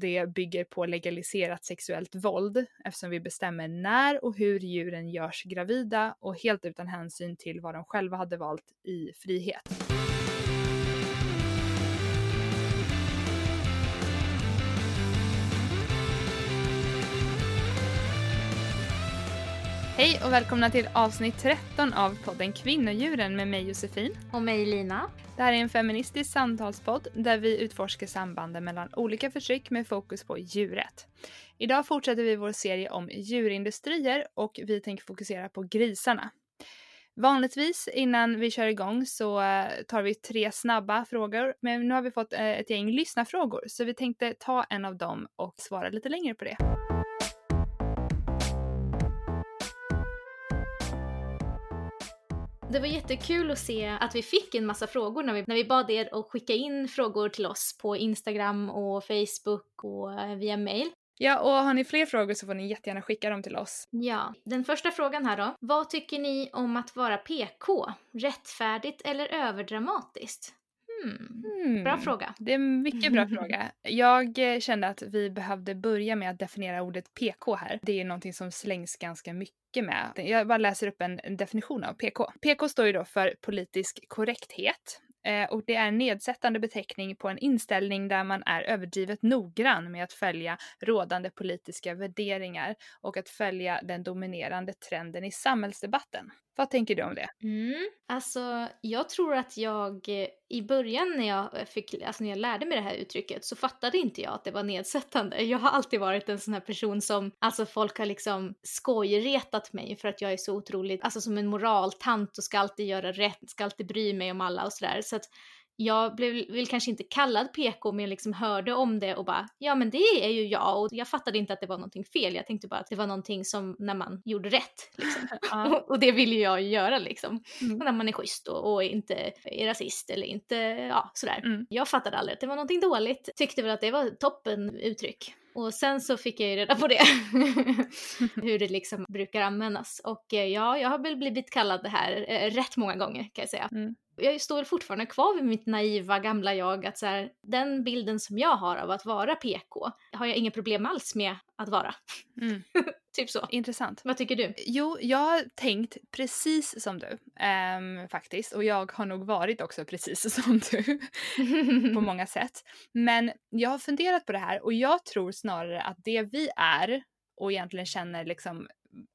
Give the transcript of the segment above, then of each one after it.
det bygger på legaliserat sexuellt våld eftersom vi bestämmer när och hur djuren görs gravida och helt utan hänsyn till vad de själva hade valt i frihet. Hej och välkomna till avsnitt 13 av podden Kvinnodjuren med mig Josefin. Och mig Lina. Det här är en feministisk samtalspodd där vi utforskar sambanden mellan olika förtryck med fokus på djuret. Idag fortsätter vi vår serie om djurindustrier och vi tänker fokusera på grisarna. Vanligtvis innan vi kör igång så eh, tar vi tre snabba frågor men nu har vi fått eh, ett gäng lyssnarfrågor så vi tänkte ta en av dem och svara lite längre på det. Det var jättekul att se att vi fick en massa frågor när vi, när vi bad er att skicka in frågor till oss på Instagram och Facebook och eh, via mail. Ja, och har ni fler frågor så får ni jättegärna skicka dem till oss. Ja, den första frågan här då. Vad tycker ni om att vara PK? Rättfärdigt eller överdramatiskt? Hmm. Bra fråga. Det är en mycket bra fråga. Jag eh, kände att vi behövde börja med att definiera ordet PK här. Det är någonting som slängs ganska mycket med. Jag bara läser upp en definition av PK. PK står ju då för politisk korrekthet. Eh, och det är en nedsättande beteckning på en inställning där man är överdrivet noggrann med att följa rådande politiska värderingar och att följa den dominerande trenden i samhällsdebatten. Vad tänker du om det? Mm, alltså, jag tror att jag eh, i början när jag, eh, fick, alltså när jag lärde mig det här uttrycket så fattade inte jag att det var nedsättande. Jag har alltid varit en sån här person som, alltså folk har liksom skojretat mig för att jag är så otroligt, alltså som en moraltant och ska alltid göra rätt, ska alltid bry mig om alla och sådär. Så att jag blev väl kanske inte kallad PK men jag liksom hörde om det och bara ja men det är ju jag och jag fattade inte att det var någonting fel. Jag tänkte bara att det var någonting som när man gjorde rätt liksom. Ja. och det vill ju jag göra liksom. Mm. när man är schysst och, och, inte är rasist eller inte ja sådär. Mm. Jag fattade aldrig att det var någonting dåligt. Tyckte väl att det var toppen uttryck. Och sen så fick jag ju reda på det, hur det liksom brukar användas. Och eh, ja, jag har väl blivit kallad det här eh, rätt många gånger kan jag säga. Mm jag står fortfarande kvar vid mitt naiva gamla jag att så här, den bilden som jag har av att vara PK har jag inga problem alls med att vara. Mm. typ så. Intressant. Vad tycker du? Jo, jag har tänkt precis som du um, faktiskt och jag har nog varit också precis som du på många sätt. Men jag har funderat på det här och jag tror snarare att det vi är och egentligen känner liksom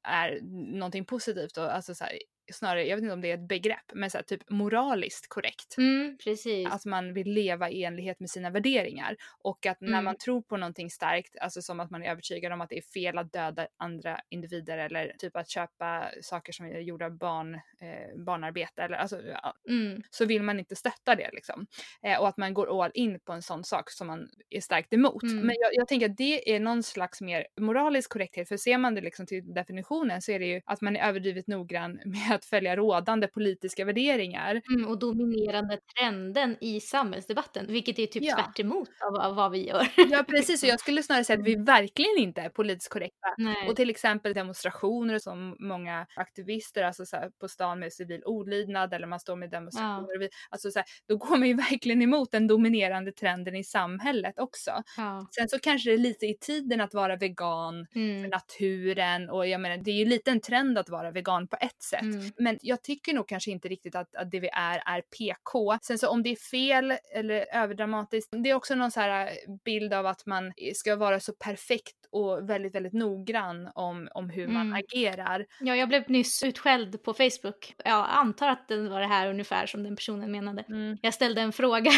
är någonting positivt och alltså så här, snarare, jag vet inte om det är ett begrepp, men så här, typ moraliskt korrekt. Mm, precis. Att man vill leva i enlighet med sina värderingar. Och att när mm. man tror på någonting starkt, alltså som att man är övertygad om att det är fel att döda andra individer eller typ att köpa saker som är gjorda av barn, eh, barnarbete eller alltså, mm. så vill man inte stötta det liksom. Eh, och att man går all in på en sån sak som man är starkt emot. Mm. Men jag, jag tänker att det är någon slags mer moralisk korrekthet, för ser man det liksom till definitionen så är det ju att man är överdrivet noggrann med att följa rådande politiska värderingar. Mm, och dominerande trenden i samhällsdebatten, vilket är typ ja. tvärt emot av, av vad vi gör. ja precis, och jag skulle snarare säga att vi verkligen inte är politiskt korrekta. Nej. Och till exempel demonstrationer som många aktivister, alltså så här, på stan med civil olydnad eller man står med demonstrationer, ja. alltså så här, då går man ju verkligen emot den dominerande trenden i samhället också. Ja. Sen så kanske det är lite i tiden att vara vegan mm. för naturen och jag menar det är ju lite en trend att vara vegan på ett sätt. Mm. Men jag tycker nog kanske inte riktigt att, att det vi är är PK. Sen så om det är fel eller överdramatiskt, det är också någon så här bild av att man ska vara så perfekt och väldigt, väldigt noggrann om, om hur man mm. agerar. Ja, jag blev nyss utskälld på Facebook. Jag antar att det var det här ungefär som den personen menade. Mm. Jag ställde en fråga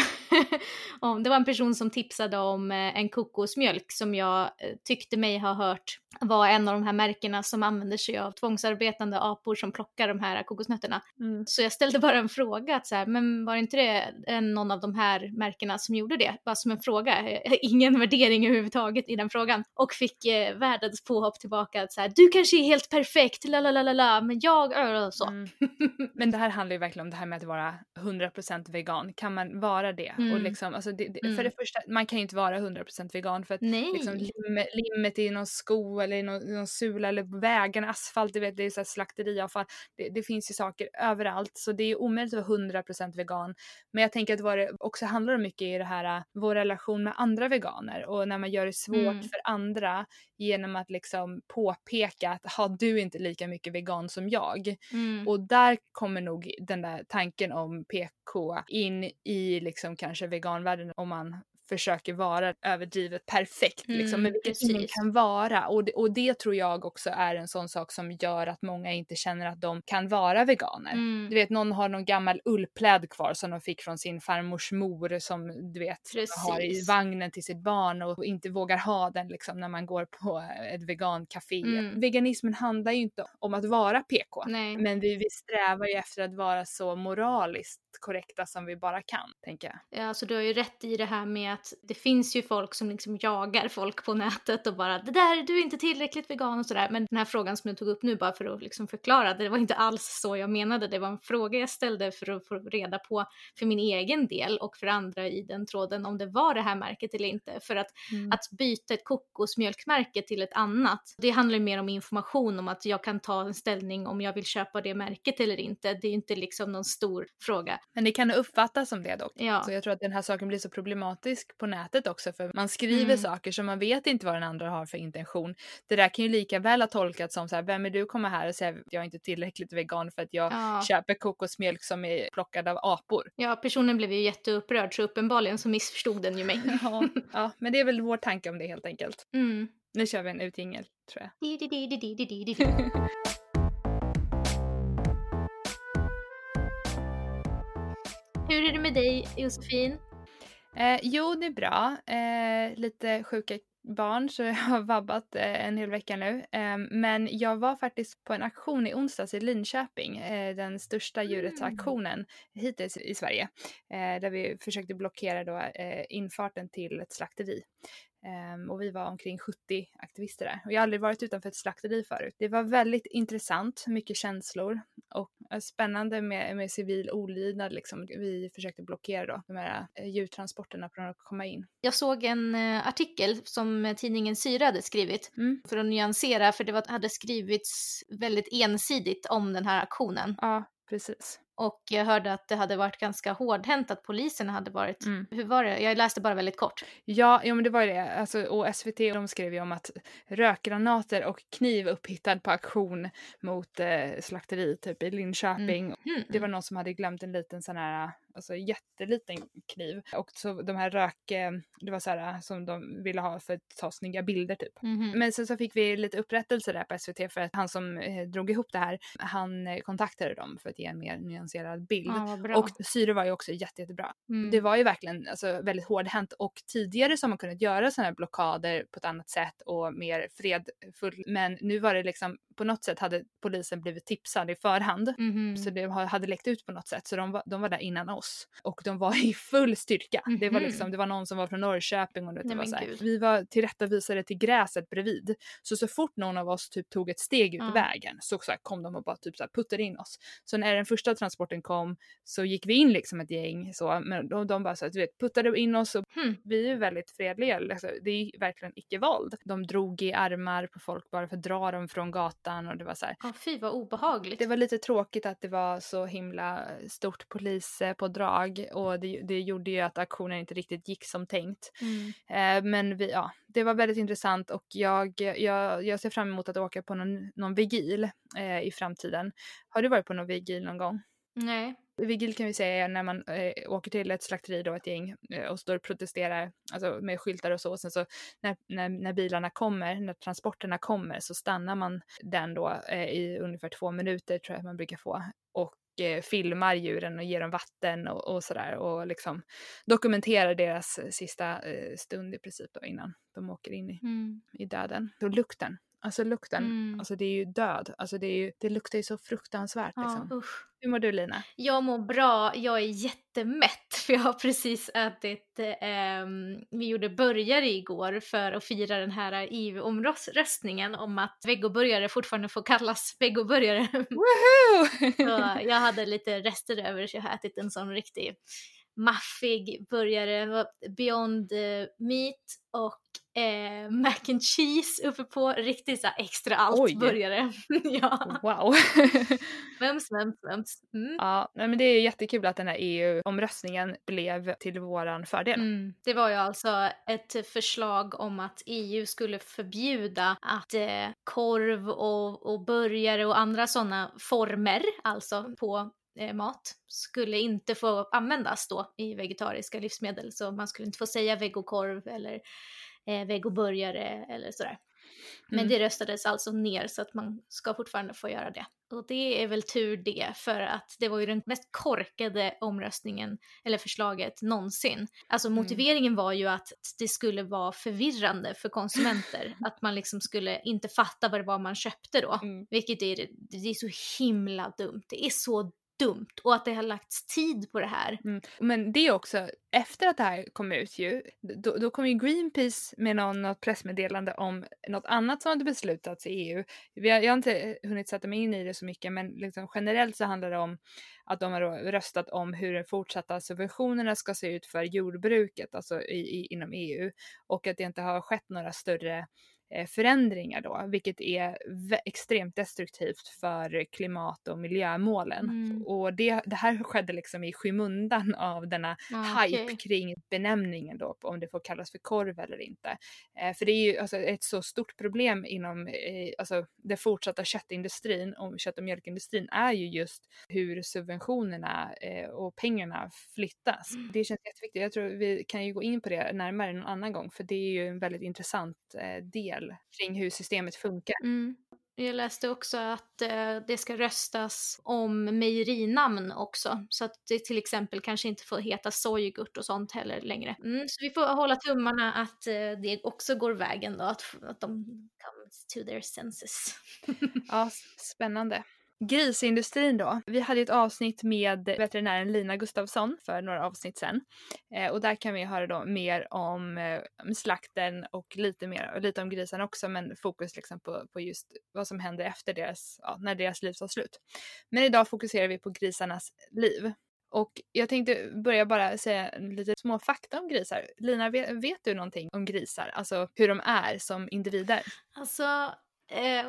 om, det var en person som tipsade om eh, en kokosmjölk som jag eh, tyckte mig ha hört var en av de här märkena som använder sig av tvångsarbetande apor som plockar de här kokosnötterna. Mm. Så jag ställde bara en fråga, att så här, men var inte det någon av de här märkena som gjorde det? Bara som en fråga, ingen värdering överhuvudtaget i den frågan. Och fick eh, världens påhopp tillbaka att så här, du kanske är helt perfekt, la la la la men jag, äh, så. Mm. Men det här handlar ju verkligen om det här med att vara 100% vegan. Kan man vara det? Mm. Och liksom, alltså det, det, för det mm. första, man kan ju inte vara 100% vegan för att liksom, lim, limmet i någon sko eller i någon, någon sula eller på vägarna, asfalt, du vet, det är så här slakteriavfall. Det, det, finns ju saker överallt så det är omöjligt att vara 100% vegan. Men jag tänker att vad det också handlar om mycket är det här, vår relation med andra veganer och när man gör det svårt mm. för andra genom att liksom påpeka att har du inte lika mycket vegan som jag? Mm. Och där kommer nog den där tanken om PK in i liksom kanske veganvärlden om man försöker vara överdrivet perfekt mm, liksom, men vilket ingen kan vara. Och det, och det tror jag också är en sån sak som gör att många inte känner att de kan vara veganer. Mm. Du vet någon har någon gammal ullpläd kvar som de fick från sin farmors mor som du vet Precis. har i vagnen till sitt barn och inte vågar ha den liksom när man går på ett vegancafé. Mm. Veganismen handlar ju inte om att vara PK Nej. men vi, vi strävar ju efter att vara så moraliskt korrekta som vi bara kan, tänker jag. Ja, alltså du har ju rätt i det här med att det finns ju folk som liksom jagar folk på nätet och bara det där, du är inte tillräckligt vegan och sådär. Men den här frågan som du tog upp nu bara för att liksom förklara, det var inte alls så jag menade. Det var en fråga jag ställde för att få reda på för min egen del och för andra i den tråden om det var det här märket eller inte. För att, mm. att byta ett kokosmjölkmärke till ett annat, det handlar ju mer om information om att jag kan ta en ställning om jag vill köpa det märket eller inte. Det är ju inte liksom någon stor fråga. Men det kan uppfattas som det dock. Ja. Så jag tror att den här saken blir så problematisk på nätet också för man skriver mm. saker som man vet inte vad den andra har för intention. Det där kan ju lika väl ha tolkats som så här, vem är du kommer här och säger att jag är inte tillräckligt vegan för att jag ja. köper kokosmjölk som är plockad av apor. Ja, personen blev ju jätteupprörd så uppenbarligen så missförstod den ju mig. ja, ja, men det är väl vår tanke om det helt enkelt. Mm. Nu kör vi en utjingel tror jag. Hur är det med dig Josefin? Eh, jo, det är bra. Eh, lite sjuka barn så jag har vabbat eh, en hel vecka nu. Eh, men jag var faktiskt på en aktion i onsdags i Linköping, eh, den största djurrättsaktionen mm. hittills i Sverige. Eh, där vi försökte blockera då, infarten till ett slakteri. Um, och vi var omkring 70 aktivister där. Och jag har aldrig varit utanför ett slakteri förut. Det var väldigt intressant, mycket känslor och eh, spännande med, med civil olydnad liksom. Vi försökte blockera då de här uh, djurtransporterna från att komma in. Jag såg en uh, artikel som tidningen Syra hade skrivit mm. för att nyansera, för det var, hade skrivits väldigt ensidigt om den här aktionen. Ja, precis. Och jag hörde att det hade varit ganska hårdhänt att polisen hade varit, mm. hur var det? Jag läste bara väldigt kort. Ja, ja men det var ju det. Alltså, och SVT de skrev ju om att rökgranater och kniv upphittad på aktion mot eh, slakteri typ i Linköping. Mm. Mm. Det var någon som hade glömt en liten sån här alltså jätteliten kniv. Och så de här rök, det var så här som de ville ha för att ta snygga bilder typ. Mm -hmm. Men sen så fick vi lite upprättelse där på SVT för att han som eh, drog ihop det här, han eh, kontaktade dem för att ge en mer nyanserad bild. Ah, och syre var ju också jätte, jättebra. Mm. Det var ju verkligen alltså, väldigt hårdhänt och tidigare så har man kunnat göra sådana här blockader på ett annat sätt och mer fredfullt. Men nu var det liksom på något sätt hade polisen blivit tipsad i förhand. Mm. Så det hade läckt ut på något sätt. Så de var, de var där innan oss. Och de var i full styrka. Mm. Det var mhm. liksom, det var någon som var från Norrköping och det Nej, var så Vi var tillrättavisade till gräset bredvid. Så så fort någon av oss typ tog ett steg ut mm. vägen så, så här, kom de och bara typ så här, puttade in oss. Så när den första transporten kom så gick vi in liksom ett gäng så, men de, de bara så här, du vet, puttade in oss och hmm, vi är ju väldigt fredliga. Alltså, det är verkligen icke-våld. De drog i armar på folk bara för att dra dem från gatan gatan och det var så här. Ja, fy vad obehagligt. Det var lite tråkigt att det var så himla stort polispådrag och det, det gjorde ju att aktionen inte riktigt gick som tänkt. Mm. Eh, men vi, ja, det var väldigt intressant och jag, jag, jag ser fram emot att åka på någon, någon vigil eh, i framtiden. Har du varit på någon vigil någon gång? Nej. Vigil kan vi säga är när man eh, åker till ett slakteri då, ett gäng, eh, och står och protesterar alltså med skyltar och så. Och sen så när, när, när bilarna kommer, när transporterna kommer så stannar man den då eh, i ungefär två minuter tror jag man brukar få. Och eh, filmar djuren och ger dem vatten och, och sådär och liksom dokumenterar deras sista eh, stund i princip då innan de åker in i, mm. i döden. Och lukten Alltså lukten, mm. alltså det är ju död. Alltså det, ju, det luktar ju så fruktansvärt ja, liksom. Usch. Hur mår du Lina? Jag mår bra, jag är jättemätt för jag har precis ätit, eh, vi gjorde burgare igår för att fira den här EU-omröstningen om att vegoburgare fortfarande får kallas vegoburgare. Jag hade lite rester över så jag har ätit en sån riktig maffig burgare, Beyond uh, Meat och eh, mac and cheese uppe på, riktigt så extra allt-burgare. ja. Wow. mums, mums, mums. Mm. Ja, men det är jättekul att den här EU-omröstningen blev till våran fördel. Mm. Det var ju alltså ett förslag om att EU skulle förbjuda att eh, korv och, och burgare och andra sådana former, alltså på eh, mat skulle inte få användas då i vegetariska livsmedel. Så man skulle inte få säga vegokorv eller eh, vegoburgare eller sådär. Men mm. det röstades alltså ner så att man ska fortfarande få göra det. Och det är väl tur det, för att det var ju den mest korkade omröstningen, eller förslaget, någonsin. Alltså mm. motiveringen var ju att det skulle vara förvirrande för konsumenter. att man liksom skulle inte fatta vad det var man köpte då. Mm. Vilket är, det är så himla dumt. Det är så dumt och att det har lagts tid på det här. Mm. Men det är också, efter att det här kom ut ju, då, då kom ju Greenpeace med någon, något pressmeddelande om något annat som hade beslutats i EU. Vi har, jag har inte hunnit sätta mig in i det så mycket men liksom generellt så handlar det om att de har röstat om hur de fortsatta subventionerna ska se ut för jordbruket, alltså i, i, inom EU och att det inte har skett några större förändringar då, vilket är extremt destruktivt för klimat och miljömålen. Mm. Och det, det här skedde liksom i skymundan av denna ah, hype okay. kring benämningen då, om det får kallas för korv eller inte. Eh, för det är ju alltså, ett så stort problem inom eh, alltså, den fortsatta köttindustrin och kött och mjölkindustrin är ju just hur subventionerna eh, och pengarna flyttas. Mm. Det känns jätteviktigt. Jag tror vi kan ju gå in på det närmare någon annan gång för det är ju en väldigt intressant eh, del del kring hur systemet funkar. Mm. Jag läste också att eh, det ska röstas om mejerinamn också, så att det till exempel kanske inte får heta sojgurt och sånt heller längre. Mm, så vi får hålla tummarna att eh, det också går vägen då, att, att de comes to their senses. ja, spännande. Grisindustrin då. Vi hade ett avsnitt med veterinären Lina Gustafsson för några avsnitt sedan. Eh, och där kan vi höra då mer om eh, slakten och lite mer, lite om grisarna också men fokus liksom på, på just vad som händer efter deras, ja, när deras liv tar slut. Men idag fokuserar vi på grisarnas liv. Och jag tänkte börja bara säga lite små fakta om grisar. Lina, vet, vet du någonting om grisar? Alltså hur de är som individer? Alltså, eh,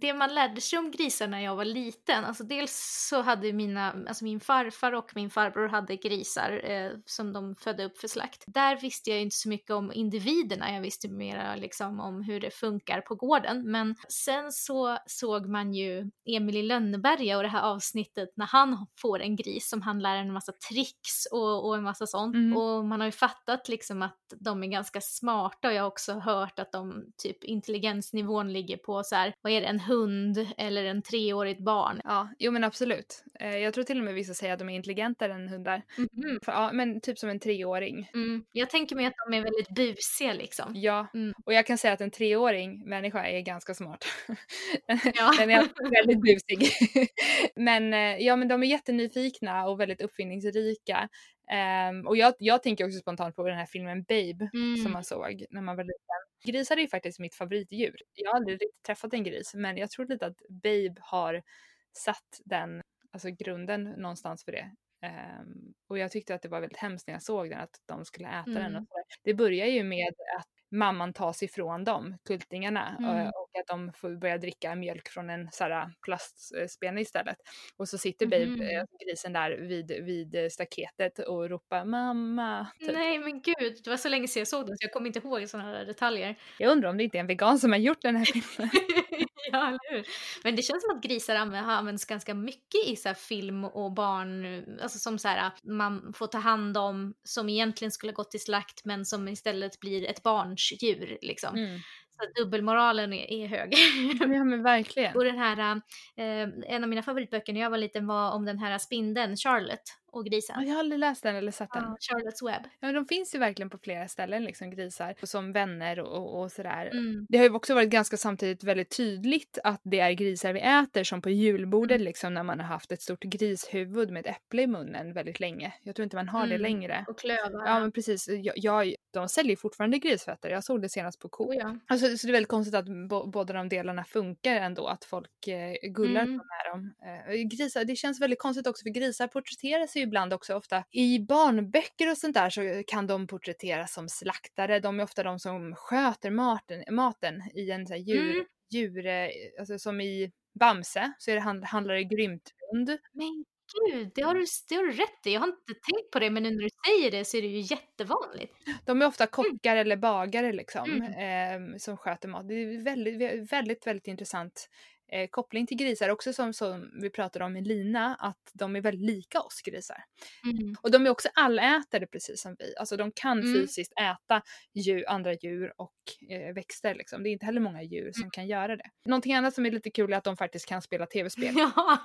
det man lärde sig om grisar när jag var liten, alltså dels så hade mina, alltså min farfar och min farbror hade grisar eh, som de födde upp för slakt. Där visste jag inte så mycket om individerna, jag visste mer liksom om hur det funkar på gården. Men sen så såg man ju Emil i Lönneberga och det här avsnittet när han får en gris som han lär en massa tricks och, och en massa sånt. Mm. Och man har ju fattat liksom att de är ganska smarta och jag har också hört att de typ intelligensnivån ligger på så här, vad är det, en hund eller en treårigt barn. Ja, jo men absolut. Eh, jag tror till och med vissa säger att de är intelligentare än hundar. Mm. För, ja, men typ som en treåring. Mm. Jag tänker mig att de är väldigt busiga liksom. Ja, mm. och jag kan säga att en treåring människa är ganska smart. Ja. Den är väldigt busig. men eh, ja, men de är jättenyfikna och väldigt uppfinningsrika. Um, och jag, jag tänker också spontant på den här filmen Babe mm. som man såg när man var liten. Grisar är ju faktiskt mitt favoritdjur. Jag har aldrig riktigt träffat en gris men jag tror lite att Babe har satt den, alltså grunden någonstans för det. Um, och jag tyckte att det var väldigt hemskt när jag såg den, att de skulle äta mm. den. Och så Det börjar ju med att mamman tas ifrån dem, kultingarna, mm. och att de får börja dricka mjölk från en plastspene istället. Och så sitter mm. babe, grisen där vid, vid staketet och ropar mamma. Typ. Nej men gud, det var så länge sedan jag såg den så jag kommer inte ihåg sådana här detaljer. Jag undrar om det inte är en vegan som har gjort den här filmen. ja, eller hur? Men det känns som att grisar har använts ganska mycket i så film och barn, alltså som så här, man får ta hand om som egentligen skulle gått till slakt men som istället blir ett barns djur liksom. Mm. Så dubbelmoralen är, är hög. ja men verkligen. och den här, eh, en av mina favoritböcker när jag var liten var om den här spindeln, Charlotte och grisen. Jag har aldrig läst den eller sett den. Ja, Charlotte's Web. Ja, men de finns ju verkligen på flera ställen, liksom grisar, som vänner och, och sådär. Mm. Det har ju också varit ganska samtidigt väldigt tydligt att det är grisar vi äter som på julbordet mm. liksom när man har haft ett stort grishuvud med ett äpple i munnen väldigt länge. Jag tror inte man har mm. det längre. Och klövar. Ja men precis. Jag, jag, de säljer fortfarande grisfötter. Jag såg det senast på Coop. Oh, ja. alltså, så det är väldigt konstigt att båda de delarna funkar ändå, att folk eh, gullar mm. med dem. Eh, grisar, det känns väldigt konstigt också för grisar porträtteras ju ju ibland också ofta i barnböcker och sånt där så kan de porträtteras som slaktare. De är ofta de som sköter maten, maten i en så djur, mm. djur, eh, alltså som i Bamse så är det, handlar det grymt rund. Men gud, det har, du, det har du rätt i. Jag har inte tänkt på det men nu när du säger det så är det ju jättevanligt. De är ofta mm. kockar mm. eller bagare liksom mm. eh, som sköter mat. Det är väldigt, väldigt, väldigt intressant eh, koppling till grisar också som, som vi pratade om i Lina, att de är väldigt lika oss grisar. Mm. Och de är också allätare precis som vi, alltså de kan mm. fysiskt äta djur, andra djur och eh, växter liksom. Det är inte heller många djur som mm. kan göra det. Någonting annat som är lite kul är att de faktiskt kan spela tv-spel. Ja.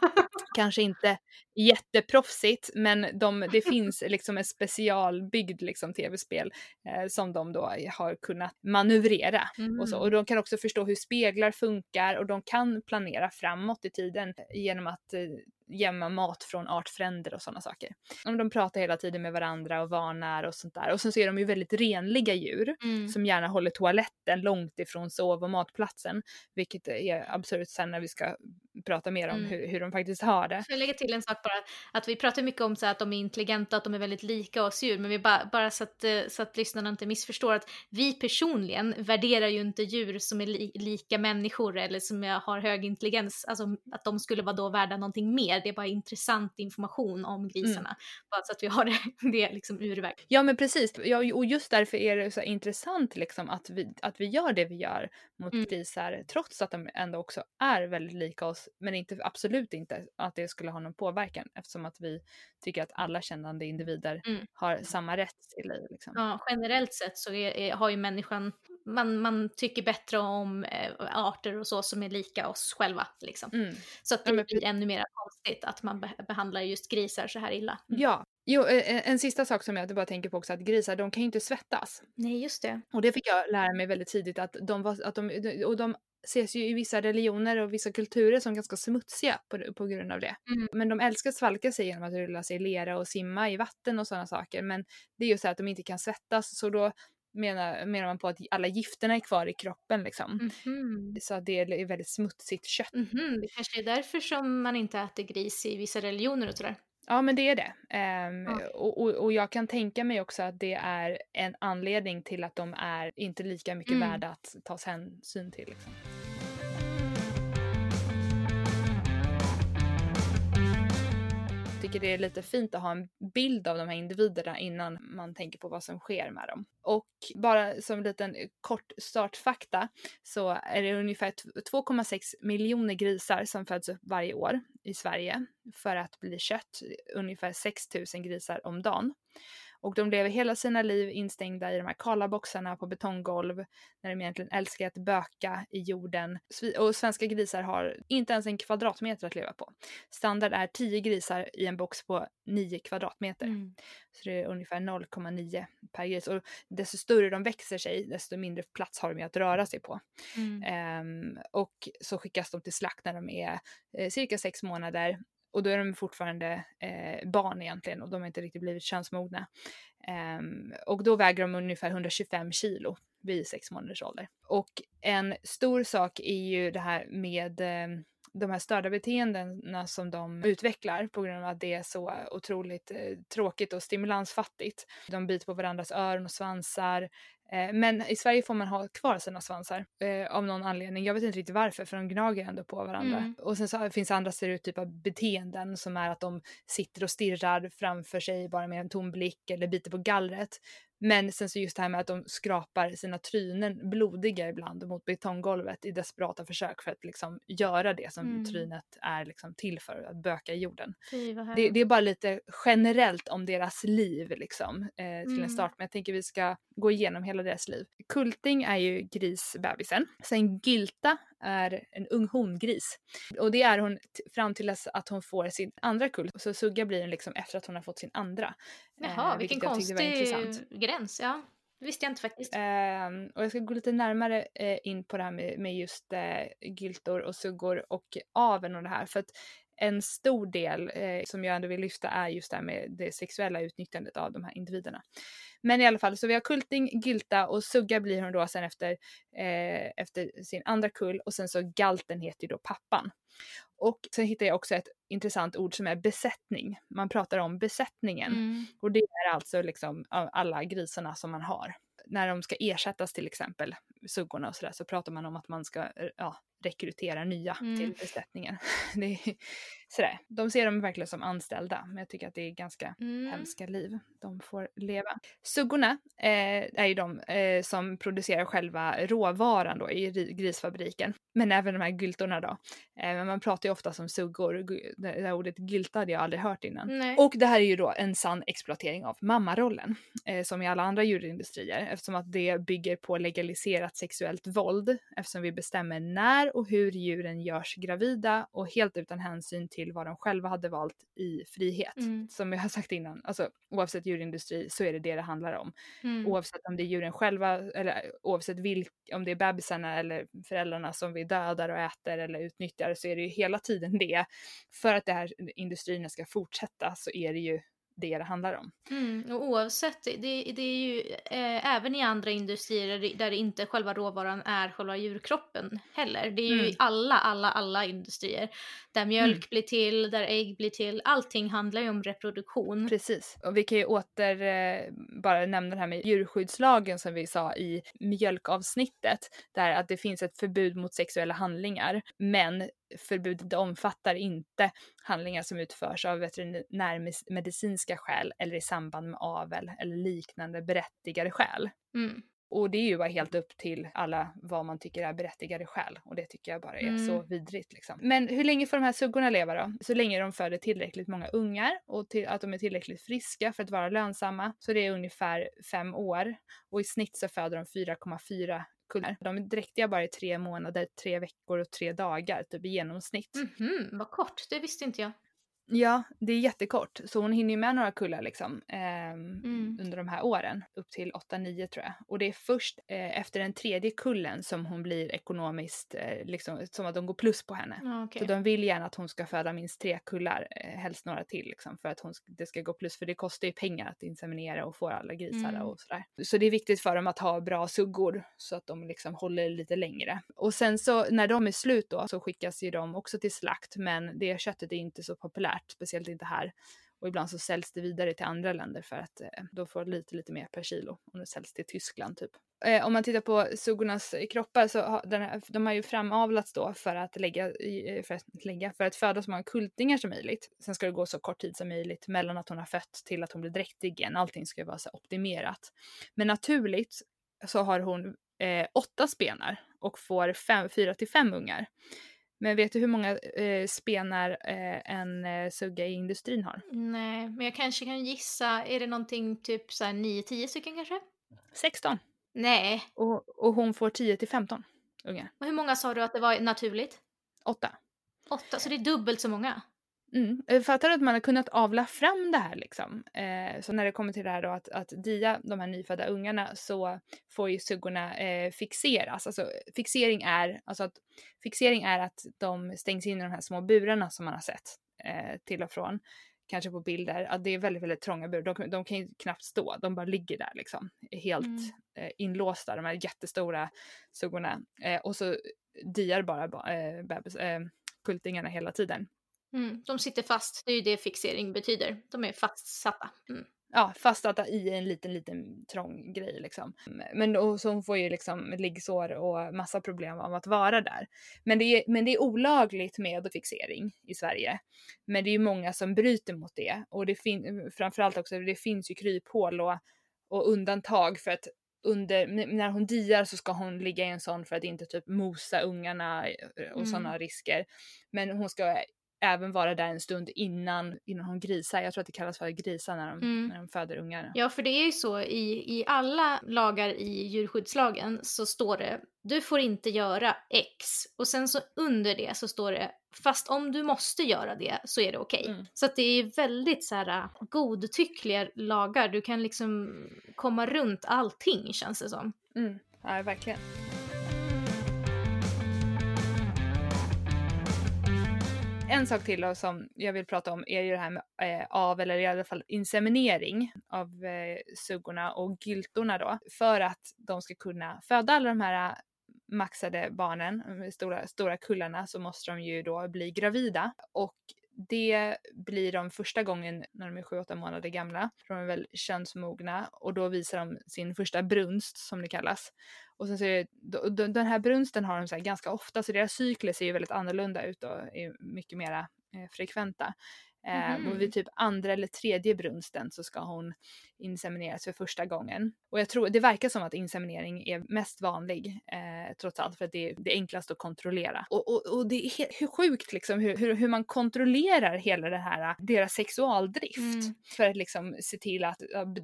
Kanske inte jätteproffsigt men de, det finns liksom ett specialbyggd liksom, tv-spel eh, som de då har kunnat manövrera och så. Och mm. de kan också förstå hur speglar funkar och de kan planera planera framåt i tiden genom att eh, gömma mat från artfränder och sådana saker. De pratar hela tiden med varandra och varnar och sånt där. Och sen så är de ju väldigt renliga djur mm. som gärna håller toaletten långt ifrån sov och matplatsen. Vilket är absurt sen när vi ska prata mer om mm. hur, hur de faktiskt har det. Jag lägga till en sak bara. Att vi pratar mycket om så att de är intelligenta, att de är väldigt lika oss djur. Men vi bara, bara så, att, eh, så att lyssnarna inte missförstår att vi personligen värderar ju inte djur som är li, lika människor eller som har hög intelligens. Alltså att de skulle vara då värda någonting mer. Det är bara intressant information om grisarna. Mm. Bara så att vi har det, det liksom urväg. Ja men precis. Ja, och just därför är det så intressant liksom att vi, att vi gör det vi gör mot mm. grisar trots att de ändå också är väldigt lika oss men inte, absolut inte att det skulle ha någon påverkan eftersom att vi tycker att alla kännande individer mm. har samma rätt till liv. Liksom. Ja, generellt sett så är, är, har ju människan, man, man tycker bättre om äh, arter och så som är lika oss själva. Liksom. Mm. Så att det ja, blir ännu mer konstigt att man be behandlar just grisar så här illa. Mm. Ja, Jo, en sista sak som jag bara tänker på också att grisar de kan ju inte svettas. Nej just det. Och det fick jag lära mig väldigt tidigt att de var, att de, och de ses ju i vissa religioner och vissa kulturer som ganska smutsiga på, på grund av det. Mm. Men de älskar att svalka sig genom att rulla sig i lera och simma i vatten och sådana saker. Men det är ju så att de inte kan svettas så då menar, menar man på att alla gifterna är kvar i kroppen liksom. Mm. Så att det är väldigt smutsigt kött. Mm. Det kanske är därför som man inte äter gris i vissa religioner och sådär. Ja men det är det. Um, ja. och, och, och, jag kan tänka mig också att det är en anledning till att de är inte lika mycket mm. värda att tas hänsyn till. Liksom. Tycker det är lite fint att ha en bild av de här individerna innan man tänker på vad som sker med dem. Och bara som en liten kort startfakta så är det ungefär 2,6 miljoner grisar som föds upp varje år i Sverige för att bli kött, ungefär 6 000 grisar om dagen. Och de lever hela sina liv instängda i de här kala boxarna på betonggolv när de egentligen älskar att böka i jorden. Och svenska grisar har inte ens en kvadratmeter att leva på. Standard är 10 grisar i en box på 9 kvadratmeter. Mm. Så det är ungefär 0,9 per gris. Och desto större de växer sig, desto mindre plats har de att röra sig på. Mm. Um, och så skickas de till slakt när de är eh, cirka sex månader och då är de fortfarande eh, barn egentligen och de har inte riktigt blivit könsmogna. Um, och då väger de ungefär 125 kilo vid sex månaders ålder. Och en stor sak är ju det här med eh, de här störda beteendena som de utvecklar på grund av att det är så otroligt eh, tråkigt och stimulansfattigt. De biter på varandras öron och svansar. Eh, men i Sverige får man ha kvar sina svansar eh, av någon anledning. Jag vet inte riktigt varför för de gnager ändå på varandra. Mm. Och sen så finns andra stereotypa beteenden som är att de sitter och stirrar framför sig bara med en tom blick eller biter på gallret. Men sen så just det här med att de skrapar sina trynen blodiga ibland mot betonggolvet i desperata försök för att liksom göra det som mm. trynet är liksom till för, att böka i jorden. Det, det, är bara lite generellt om deras liv liksom eh, till mm. en start men jag tänker vi ska gå igenom hela deras liv. Kulting är ju grisbebisen. Sen Gylta är en ung hongris. Och det är hon fram till att hon får sin andra kull. Så Sugga blir hon liksom efter att hon har fått sin andra. Jaha, eh, vilken konstig gräns. Ja. Det visste jag inte faktiskt. Eh, och jag ska gå lite närmare eh, in på det här med, med just eh, gyltor och suggor och aven och det här. För att en stor del eh, som jag ändå vill lyfta är just det här med det sexuella utnyttjandet av de här individerna. Men i alla fall, så vi har Kulting, Gylta och Sugga blir hon då sen efter, eh, efter sin andra kull och sen så Galten heter ju då pappan. Och sen hittar jag också ett intressant ord som är besättning. Man pratar om besättningen mm. och det är alltså liksom alla grisarna som man har. När de ska ersättas till exempel, suggorna och sådär, så pratar man om att man ska ja, rekrytera nya mm. till besättningen. det är, sådär. De ser dem verkligen som anställda, men jag tycker att det är ganska mm. hemska liv de får leva. Suggorna eh, är ju de eh, som producerar själva råvaran då i grisfabriken, men även de här gyltorna då. Eh, man pratar ju ofta som suggor, det här ordet gylta hade jag aldrig hört innan. Nej. Och det här är ju då en sann exploatering av mammarollen, eh, som i alla andra djurindustrier, eftersom att det bygger på legaliserat sexuellt våld, eftersom vi bestämmer när och hur djuren görs gravida och helt utan hänsyn till vad de själva hade valt i frihet. Mm. Som jag har sagt innan, alltså oavsett djurindustri så är det det det handlar om. Mm. Oavsett om det är djuren själva eller oavsett vilk, om det är bebisarna eller föräldrarna som vi dödar och äter eller utnyttjar så är det ju hela tiden det. För att det här industrierna ska fortsätta så är det ju det det handlar om. Mm, och oavsett, det, det är ju eh, även i andra industrier där det inte själva råvaran är själva djurkroppen heller. Det är ju mm. i alla, alla, alla industrier. Där mjölk mm. blir till, där ägg blir till. Allting handlar ju om reproduktion. Precis. Och vi kan ju åter eh, bara nämna det här med djurskyddslagen som vi sa i mjölkavsnittet. Där att det finns ett förbud mot sexuella handlingar. Men förbudet omfattar inte handlingar som utförs av veterinärmedicinska skäl eller i samband med avel eller liknande berättigade skäl. Mm. Och det är ju bara helt upp till alla vad man tycker är berättigade skäl och det tycker jag bara är mm. så vidrigt liksom. Men hur länge får de här suggorna leva då? Så länge de föder tillräckligt många ungar och till, att de är tillräckligt friska för att vara lönsamma. Så det är ungefär fem år och i snitt så föder de 4,4 kullar. De är dräktiga bara i tre månader, tre veckor och tre dagar, typ i genomsnitt. Mm -hmm, vad kort, det visste inte jag. Ja, det är jättekort. Så hon hinner ju med några kullar liksom eh, mm. under de här åren. Upp till 8-9 tror jag. Och det är först eh, efter den tredje kullen som hon blir ekonomiskt, eh, liksom som att de går plus på henne. Ah, okay. Så de vill gärna att hon ska föda minst tre kullar, eh, helst några till liksom, för att hon, det ska gå plus. För det kostar ju pengar att inseminera och få alla grisar mm. och sådär. Så det är viktigt för dem att ha bra suggor så att de liksom håller lite längre. Och sen så när de är slut då så skickas ju de också till slakt men det köttet är inte så populärt värt, speciellt inte här. Och ibland så säljs det vidare till andra länder för att eh, då får lite, lite mer per kilo om det säljs till Tyskland typ. Eh, om man tittar på suggornas eh, kroppar så har den här, de har ju framavlats då för att lägga, eh, för att lägga, för att föda så många kultingar som möjligt. Sen ska det gå så kort tid som möjligt mellan att hon har fött till att hon blir dräktig igen. Allting ska ju vara så optimerat. Men naturligt så har hon eh, åtta spenar och får fem, fyra till fem ungar. Men vet du hur många eh, spenar eh, en eh, sugga i industrin har? Nej, men jag kanske kan gissa. Är det någonting typ så 9-10 stycken kanske? 16. Nej. Och, och hon får 10 till 15 ungar. Och hur många sa du att det var naturligt? Åtta. Åtta, så det är dubbelt så många? Mm. Eh, fattar du att man har kunnat avla fram det här liksom? Eh, så när det kommer till det här då att, att dia de här nyfödda ungarna så får ju suggorna eh, fixeras. Alltså fixering är, alltså att, fixering är att de stängs in i de här små burarna som man har sett eh, till och från. Kanske på bilder, att det är väldigt, väldigt trånga burar. De, de kan ju knappt stå, de bara ligger där liksom. Helt mm. eh, inlåsta, de här jättestora suggorna. Eh, och så diar bara eh, bebis, kultingarna hela tiden. Mm, de sitter fast, det är ju det fixering betyder. De är fastsatta. Mm. Ja, fastsatta i en liten, liten trång grej liksom. Men då, så hon får ju liksom liggsår och massa problem av att vara där. Men det är, men det är olagligt med fixering i Sverige. Men det är ju många som bryter mot det. Och det finns framförallt också, det finns ju kryphål och, och undantag för att under, när hon diar så ska hon ligga i en sån för att inte typ mosa ungarna och mm. sådana risker. Men hon ska även vara där en stund innan, innan hon grisar. Jag tror att det kallas för grisa när de, mm. när de föder ungar. Ja, för det är ju så i, i alla lagar i djurskyddslagen så står det du får inte göra X och sen så under det så står det fast om du måste göra det så är det okej. Okay. Mm. Så att det är väldigt så här äh, godtyckliga lagar. Du kan liksom komma runt allting känns det som. Mm. Ja, verkligen. En sak till då, som jag vill prata om är ju det här med eh, av eller i alla fall inseminering av eh, suggorna och gyltorna då. För att de ska kunna föda alla de här eh, maxade barnen, de stora, stora kullarna, så måste de ju då bli gravida. Och det blir de första gången när de är 7-8 månader gamla. De är väl könsmogna och då visar de sin första brunst som det kallas. Och sen så är det, den här brunsten har de så ganska ofta så deras cykler ser ju väldigt annorlunda ut och är mycket mera eh, frekventa. Mm. och vid typ andra eller tredje brunsten så ska hon insemineras för första gången. Och jag tror, det verkar som att inseminering är mest vanlig eh, trots allt för att det är det enklaste att kontrollera. Och, och, och det är helt, hur sjukt liksom hur, hur, hur, man kontrollerar hela det här, deras sexualdrift. Mm. För att liksom se till att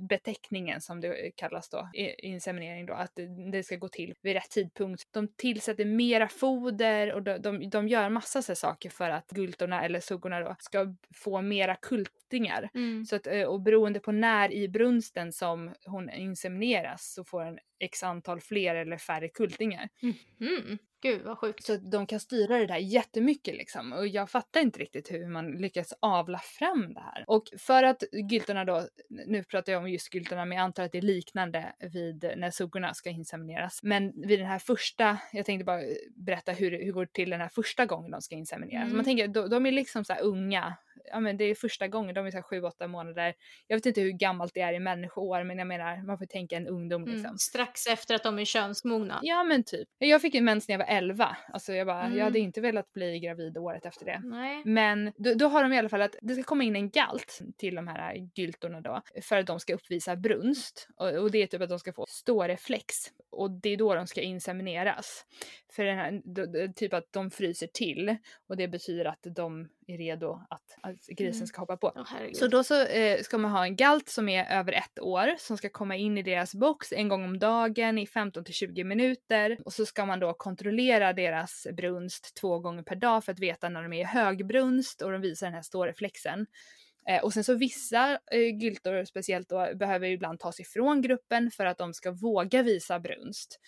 beteckningen som det kallas då, inseminering då, att det ska gå till vid rätt tidpunkt. De tillsätter mera foder och de, de, de gör massa så saker för att gultorna eller suggorna då ska få mera kultingar. Mm. Så att, eh, och beroende på när i brunsten som hon insemineras så får en x antal fler eller färre kultingar. Mm. Gud vad sjukt. Så de kan styra det där jättemycket liksom. Och jag fattar inte riktigt hur man lyckas avla fram det här. Och för att gyltorna då, nu pratar jag om just gyltorna men jag antar att det är liknande vid när suggorna ska insemineras. Men vid den här första, jag tänkte bara berätta hur, hur det går till den här första gången de ska insemineras. Mm. Man tänker, de, de är liksom så unga, ja men det är första gången, de är så här 7-8 månader. Jag vet inte hur gammalt det är i människoår men jag menar man får tänka en ungdom mm. liksom. Mm, strax efter att de är könsmogna. Ja men typ. Jag fick ju mens när jag var 11. Alltså jag bara, mm. jag hade inte velat bli gravid året efter det. Nej. Men då, då, har de i alla fall att det ska komma in en galt till de här gyltorna då för att de ska uppvisa brunst. Och, och det är typ att de ska få ståreflex och det är då de ska insemineras. För den här, då, typ att de fryser till och det betyder att de är redo att, att grisen mm. ska hoppa på. Oh, så då så eh, ska man ha en galt som är över ett år som ska komma in i deras box en gång om dagen i 15 till 20 minuter och så ska man då kontrollera deras brunst två gånger per dag för att veta när de är i högbrunst och de visar den här ståreflexen. Eh, och sen så vissa eh, gyltor speciellt då behöver ibland tas ifrån gruppen för att de ska våga visa brunst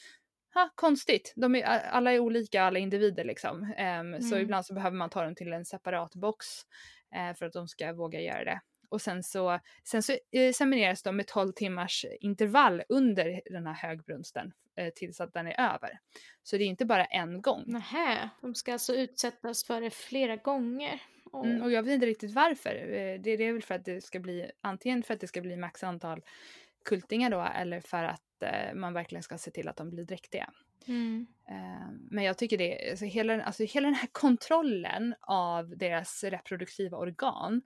ha, konstigt. De är, alla är olika, alla individer liksom. Um, mm. Så ibland så behöver man ta dem till en separat box för att de ska våga göra det. Och sen så, sen så uh, semineras de med 12 timmars intervall under den här högbrunsten uh, tills att den är över. Så det är inte bara en gång. Nähä, de ska alltså utsättas för det flera gånger. Oh. Mm, och jag vet inte riktigt varför. Det, det är väl för att det ska bli, antingen för att det ska bli max antal kultingar då eller för att eh, man verkligen ska se till att de blir dräktiga. Mm. Eh, men jag tycker det, alltså hela, alltså hela den här kontrollen av deras reproduktiva organ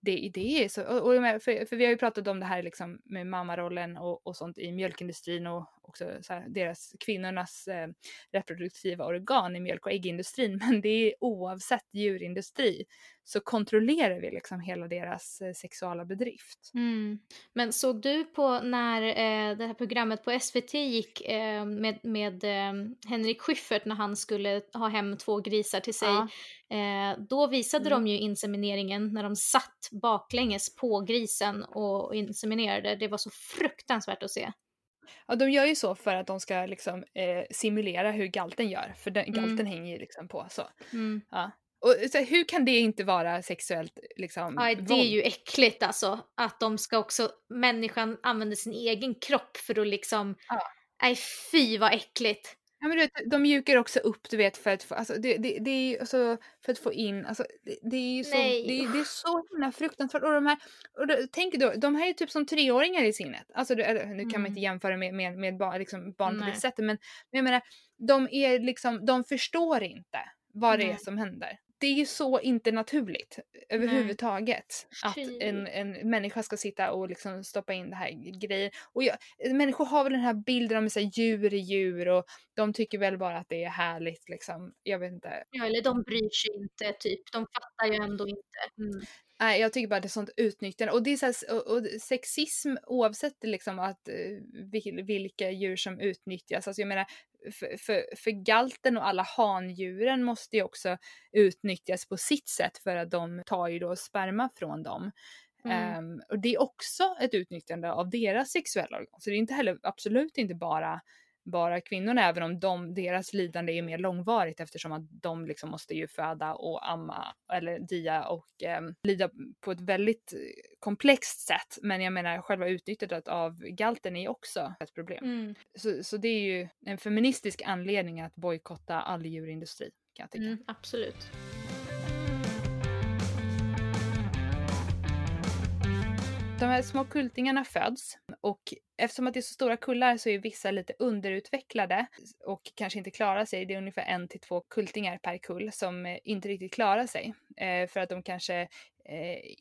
det, det är så, och, och för, för, vi har ju pratat om det här liksom med mammarollen och, och sånt i mjölkindustrin och också här, deras kvinnornas eh, reproduktiva organ i mjölk och äggindustrin men det är oavsett djurindustri så kontrollerar vi liksom hela deras eh, sexuella bedrift. Mm. Men såg du på när eh, det här programmet på SVT gick eh, med, med eh, Henrik Schyffert när han skulle ha hem två grisar till sig. Ja. Eh, då visade mm. de ju insemineringen när de satt baklänges på grisen och inseminerade. Det var så fruktansvärt att se. Ja, de gör ju så för att de ska liksom eh, simulera hur galten gör, för den, galten mm. hänger ju liksom på så. Mm. Ja. Och så, hur kan det inte vara sexuellt liksom? Ja, det är ju äckligt alltså. Att de ska också, människan använder sin egen kropp för att liksom, ja. nej fy vad äckligt. Ja men du vet, de mjukar också upp du vet för att få, alltså, det, det, det är ju alltså, för att få in, alltså, det, det är ju så, det, det, är så himla fruktansvärt. Och de här, och då, tänk då, de här är typ som treåringar i sinnet. Alltså nu kan mm. man inte mm. jämföra med, med, med barn, liksom barn på det sättet men, men jag menar, de är liksom, de förstår inte vad det Nej. är som händer det är ju så inte naturligt överhuvudtaget att en, en människa ska sitta och liksom stoppa in det här grejen. Och jag, människor har väl den här bilden om att djur är djur och de tycker väl bara att det är härligt liksom. Jag vet inte. Ja eller de bryr sig inte typ, de fattar ju ändå inte. Mm. Nej, jag tycker bara det är sånt utnyttjande. Och det är så här, och, och sexism oavsett liksom att uh, vilka djur som utnyttjas. Alltså jag menar, för, för, för galten och alla handjuren måste ju också utnyttjas på sitt sätt för att de tar ju då sperma från dem. Mm. Um, och det är också ett utnyttjande av deras sexuella organ. Så det är inte heller absolut inte bara bara kvinnorna även om de, deras lidande är mer långvarigt eftersom att de liksom måste ju föda och amma eller dia och eh, lida på ett väldigt komplext sätt. Men jag menar själva utnyttjandet av galten är också ett problem. Mm. Så, så det är ju en feministisk anledning att bojkotta all djurindustri kan jag tycka. Mm, absolut. De här små kultingarna föds och eftersom att det är så stora kullar så är vissa lite underutvecklade och kanske inte klarar sig. Det är ungefär en till två kultingar per kull som eh, inte riktigt klarar sig eh, för att de kanske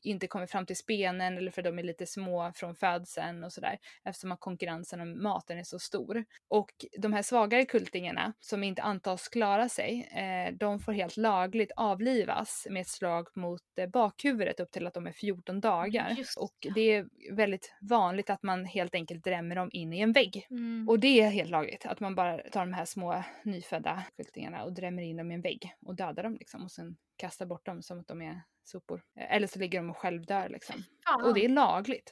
inte kommer fram till spenen eller för de är lite små från födseln och sådär eftersom att konkurrensen om maten är så stor. Och de här svagare kultingarna som inte antas klara sig, eh, de får helt lagligt avlivas med ett slag mot eh, bakhuvudet upp till att de är 14 dagar. Just. Och det är väldigt vanligt att man helt enkelt drämmer dem in i en vägg. Mm. Och det är helt lagligt, att man bara tar de här små nyfödda kultingarna och drämmer in dem i en vägg och dödar dem liksom och sen kastar bort dem som att de är sopor. Eller så ligger de och självdör liksom. Ja. Och det är lagligt.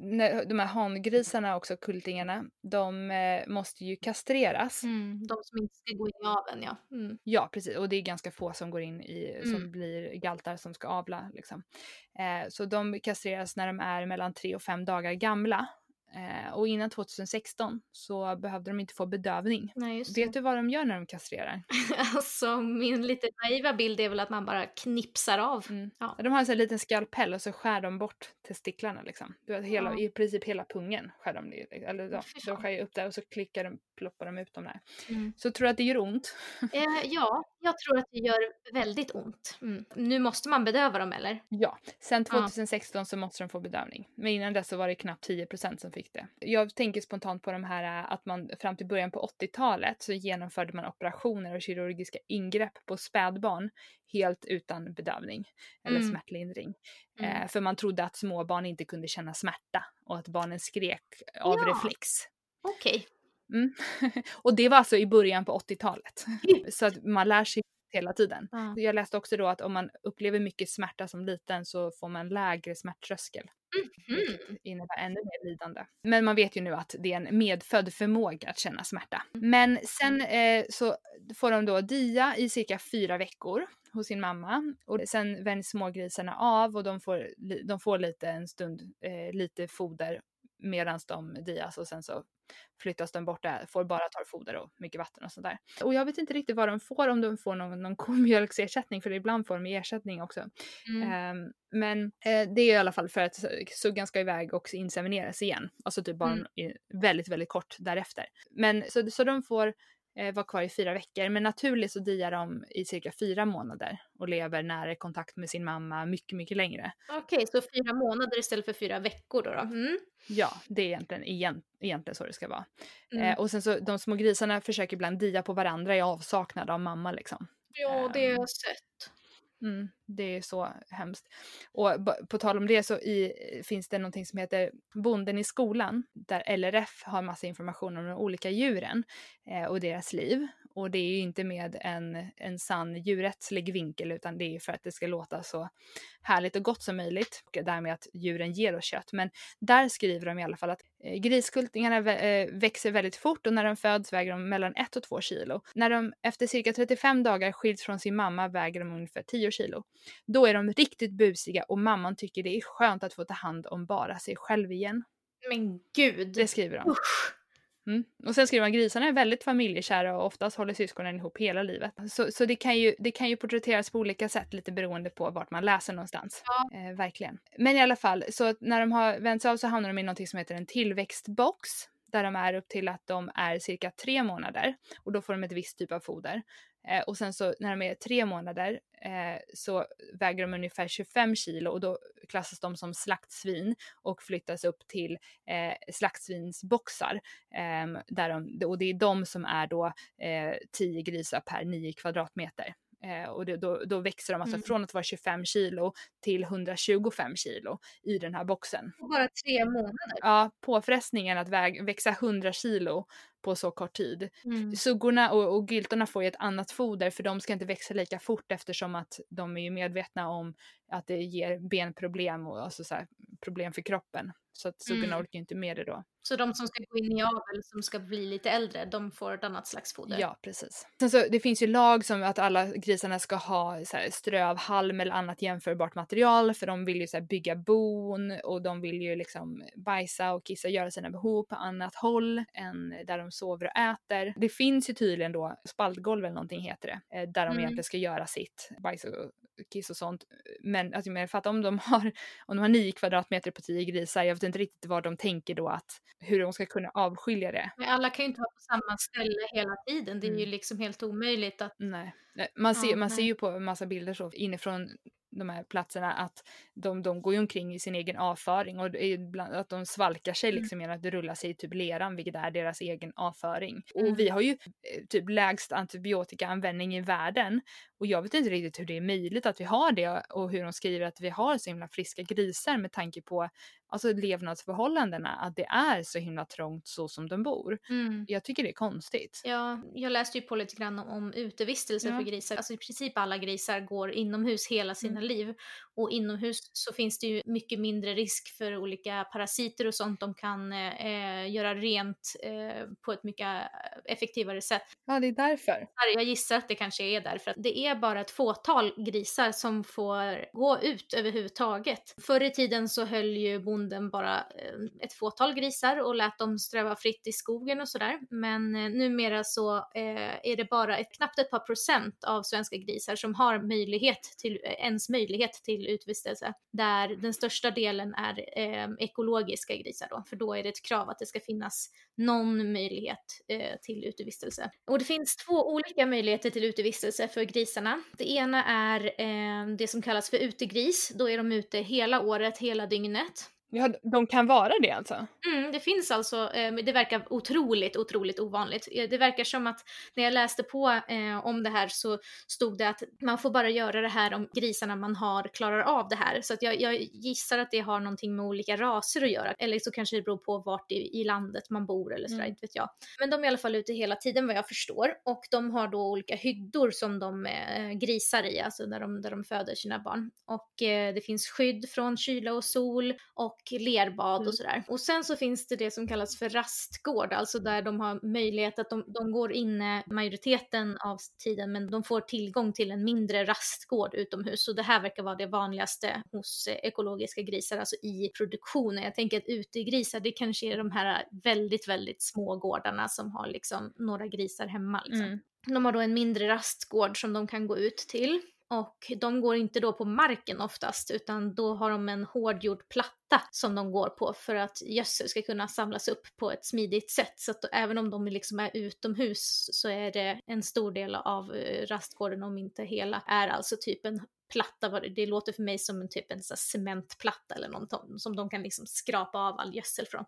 De här hangrisarna också, kultingarna, de eh, måste ju kastreras. Mm, de som inte ska gå in i aveln ja. Mm. Ja precis och det är ganska få som går in i, som mm. blir galtar som ska avla liksom. Eh, så de kastreras när de är mellan tre och fem dagar gamla. Eh, och innan 2016 så behövde de inte få bedövning. Nej, Vet du vad de gör när de kastrerar? alltså min lite naiva bild är väl att man bara knipsar av. Mm. Ja. De har en sån liten skalpell och så skär de bort testiklarna liksom. Hela, ja. I princip hela pungen skär de det. Eller ja, de skär upp där och så klickar de, ploppar de ut dem där. Mm. Så tror du att det gör ont? eh, ja, jag tror att det gör väldigt ont. Mm. Nu måste man bedöva dem eller? Ja, sen 2016 så måste de få bedövning. Men innan dess så var det knappt 10% som fick det. Jag tänker spontant på de här äh, att man fram till början på 80-talet så genomförde man operationer och kirurgiska ingrepp på spädbarn helt utan bedövning eller mm. smärtlindring. Mm. Eh, för man trodde att småbarn inte kunde känna smärta och att barnen skrek av ja. reflex. Okej. Okay. Mm. och det var alltså i början på 80-talet. så att man lär sig hela tiden. Mm. Jag läste också då att om man upplever mycket smärta som liten så får man lägre smärttröskel. Mm. Vilket innebär ännu mer lidande. Men man vet ju nu att det är en medfödd förmåga att känna smärta. Mm. Men sen eh, så får de då dia i cirka fyra veckor hos sin mamma och sen vänjs smågrisarna av och de får, de får lite en stund, eh, lite foder medan de dias och sen så flyttas de bort där, får bara torrfoder och mycket vatten och sånt där. Och jag vet inte riktigt vad de får, om de får någon, någon komjölksersättning, för ibland får de ersättning också. Mm. Um, men eh, det är i alla fall för att suggan ska iväg och insemineras igen, alltså typ bara mm. väldigt, väldigt kort därefter. Men så, så de får var kvar i fyra veckor. Men naturligt så diar de i cirka fyra månader och lever nära kontakt med sin mamma mycket, mycket längre. Okej, okay, så fyra månader istället för fyra veckor då? då? Mm. Ja, det är egentligen, egent, egentligen så det ska vara. Mm. Eh, och sen så de små grisarna försöker ibland dia på varandra i avsaknad av mamma liksom. Ja, det har jag sett. Mm, det är så hemskt. Och på tal om det så i, eh, finns det någonting som heter Bonden i skolan där LRF har massa information om de olika djuren eh, och deras liv. Och det är ju inte med en, en sann djurrättslig vinkel utan det är för att det ska låta så härligt och gott som möjligt och därmed att djuren ger oss kött. Men där skriver de i alla fall att eh, griskultingarna eh, växer väldigt fort och när de föds väger de mellan 1 och 2 kilo. När de efter cirka 35 dagar skiljs från sin mamma väger de ungefär 10 kilo. Då är de riktigt busiga och mamman tycker det är skönt att få ta hand om bara sig själv igen. Men gud! Det skriver de. Usch. Mm. Och sen skriver man grisarna är väldigt familjekära och oftast håller syskonen ihop hela livet. Så, så det, kan ju, det kan ju porträtteras på olika sätt lite beroende på vart man läser någonstans. Ja. Eh, verkligen. Men i alla fall, så när de har vänts av så hamnar de i något som heter en tillväxtbox där de är upp till att de är cirka tre månader och då får de ett visst typ av foder. Eh, och sen så när de är tre månader eh, så väger de ungefär 25 kilo och då klassas de som slaktsvin och flyttas upp till eh, slaktsvinsboxar. Eh, där de, och det är de som är då eh, 10 grisar per 9 kvadratmeter. Eh, och det, då, då, växer de alltså mm. från att vara 25 kilo till 125 kilo i den här boxen. bara tre månader? Ja, påfrestningen att väg, växa 100 kilo på så kort tid. Mm. Suggorna och, och gyltorna får ju ett annat foder för de ska inte växa lika fort eftersom att de är ju medvetna om att det ger benproblem och alltså så här, problem för kroppen. Så att suggorna mm. orkar inte med det då. Så de som ska gå in i avel, som ska bli lite äldre, de får ett annat slags foder? Ja, precis. Sen så, det finns ju lag som att alla grisarna ska ha så här, strö av halm eller annat jämförbart material för de vill ju så här, bygga bon och de vill ju liksom bajsa och kissa, göra sina behov på annat håll än där de sover och äter. Det finns ju tydligen då spaltgolv eller någonting heter det, eh, där de mm. egentligen ska göra sitt bajs och kiss och sånt. Men alltså, för att om de har, om de har nio kvadratmeter på tio grisar, jag vet inte riktigt vad de tänker då att, hur de ska kunna avskilja det. Men alla kan ju inte vara på samma ställe hela tiden, det är mm. ju liksom helt omöjligt att... Nej, man ser, ja, man nej. ser ju på en massa bilder så inifrån de här platserna att de, de går ju omkring i sin egen avföring och ibland, att de svalkar sig mm. liksom genom att rulla sig i typ leran vilket är deras egen avföring. Mm. Och vi har ju eh, typ lägst antibiotikaanvändning i världen och jag vet inte riktigt hur det är möjligt att vi har det och hur de skriver att vi har så himla friska grisar med tanke på alltså levnadsförhållandena, att det är så himla trångt så som de bor. Mm. Jag tycker det är konstigt. Ja, jag läste ju på lite grann om, om utevistelse ja. för grisar. Alltså i princip alla grisar går inomhus hela sina mm. liv och inomhus så finns det ju mycket mindre risk för olika parasiter och sånt de kan eh, göra rent eh, på ett mycket effektivare sätt. Ja, det är därför. Jag gissar att det kanske är därför att det är bara ett fåtal grisar som får gå ut överhuvudtaget. Förr i tiden så höll ju bonden bara eh, ett fåtal grisar och lät dem ströva fritt i skogen och sådär. Men eh, numera så eh, är det bara ett, knappt ett par procent av svenska grisar som har möjlighet till, ens möjlighet till utvistelse. Där den största delen är ekologiska grisar då, för då är det ett krav att det ska finnas någon möjlighet till utevistelse. Och det finns två olika möjligheter till utevistelse för grisar grisarna. Det ena är eh, det som kallas för utegris, då är de ute hela året, hela dygnet. Ja, de kan vara det alltså? Mm, det finns alltså, eh, det verkar otroligt, otroligt ovanligt. Eh, det verkar som att när jag läste på eh, om det här så stod det att man får bara göra det här om grisarna man har klarar av det här. Så att jag, jag gissar att det har någonting med olika raser att göra. Eller så kanske det beror på vart i, i landet man bor eller sådär, mm. inte vet jag. Men de är i alla fall ute hela tiden vad jag förstår. Och de har då olika hyddor som de eh, grisar i, alltså där de, där de föder sina barn. Och eh, det finns skydd från kyla och sol och lerbad mm. och sådär. Och sen så finns det det som kallas för rastgård, alltså där de har möjlighet att de, de går inne majoriteten av tiden men de får tillgång till en mindre rastgård utomhus. Och det här verkar vara det vanligaste hos ekologiska grisar, alltså i produktionen. Jag tänker att utegrisar, det kanske är de här väldigt, väldigt små gårdarna som har liksom några grisar hemma. Liksom. Mm. De har då en mindre rastgård som de kan gå ut till. Och de går inte då på marken oftast utan då har de en hårdgjord platta som de går på för att gödsel ska kunna samlas upp på ett smidigt sätt. Så att även om de liksom är utomhus så är det en stor del av eh, rastgården, om inte hela, är alltså typ en platta, det låter för mig som en typ en cementplatta eller något som de kan liksom skrapa av all gödsel från.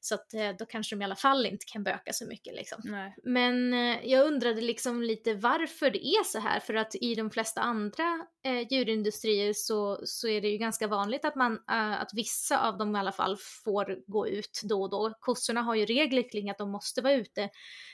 Så att eh, då kanske de i alla fall inte kan böka så mycket liksom. Nej. Men eh, jag undrade liksom lite varför det är så här, för att i de flesta andra eh, djurindustrier så, så är det ju ganska vanligt att man, äh, att vissa av dem i alla fall får gå ut då och då. Kossorna har ju regler kring att de måste vara ute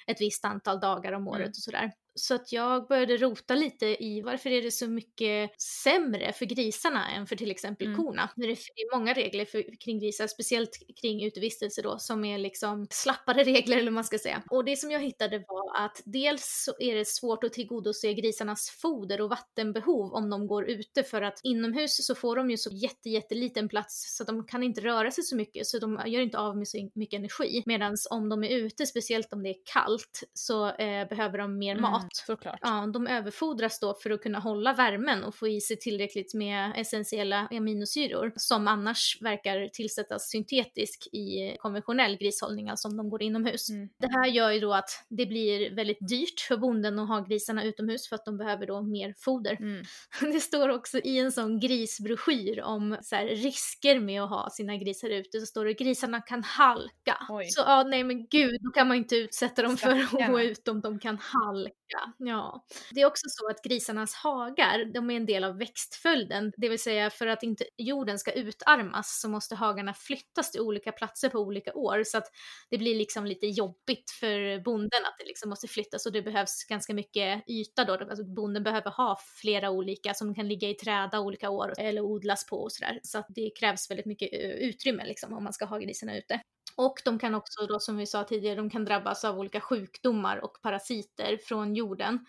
ett visst antal dagar om året mm. och sådär. Så att jag började rota lite i varför är det så mycket sämre för grisarna än för till exempel mm. korna. Det är många regler för, kring grisar, speciellt kring utevistelse då, som är liksom slappare regler eller vad man ska säga. Och det som jag hittade var att dels så är det svårt att tillgodose grisarnas foder och vattenbehov om de går ute för att inomhus så får de ju så jätte, jätteliten plats så att de kan inte röra sig så mycket så de gör inte av med så mycket energi. Medan om de är ute, speciellt om det är kallt, så eh, behöver de mer mm. mat mat. Såklart. Ja, de överfodras då för att kunna hålla värmen och få i sig tillräckligt med essentiella aminosyror som annars verkar tillsättas syntetiskt i konventionell grishållning, alltså om de går inomhus. Mm. Det här gör ju då att det blir väldigt dyrt för bonden att ha grisarna utomhus för att de behöver då mer foder. Mm. Det står också i en sån grisbroschyr om så här, risker med att ha sina grisar ute, så står det grisarna kan halka. Oj. Så ja, nej men gud, då kan man inte utsätta dem för att gå ut om de kan halka. Ja, det är också så att grisarnas hagar, de är en del av växtföljden, det vill säga för att inte jorden ska utarmas så måste hagarna flyttas till olika platser på olika år. Så att det blir liksom lite jobbigt för bonden att det liksom måste flyttas och det behövs ganska mycket yta då, alltså bonden behöver ha flera olika som kan ligga i träda olika år eller odlas på och sådär. Så att det krävs väldigt mycket eh, utrymme liksom om man ska ha grisarna ute. Och de kan också då som vi sa tidigare, de kan drabbas av olika sjukdomar och parasiter från jorden.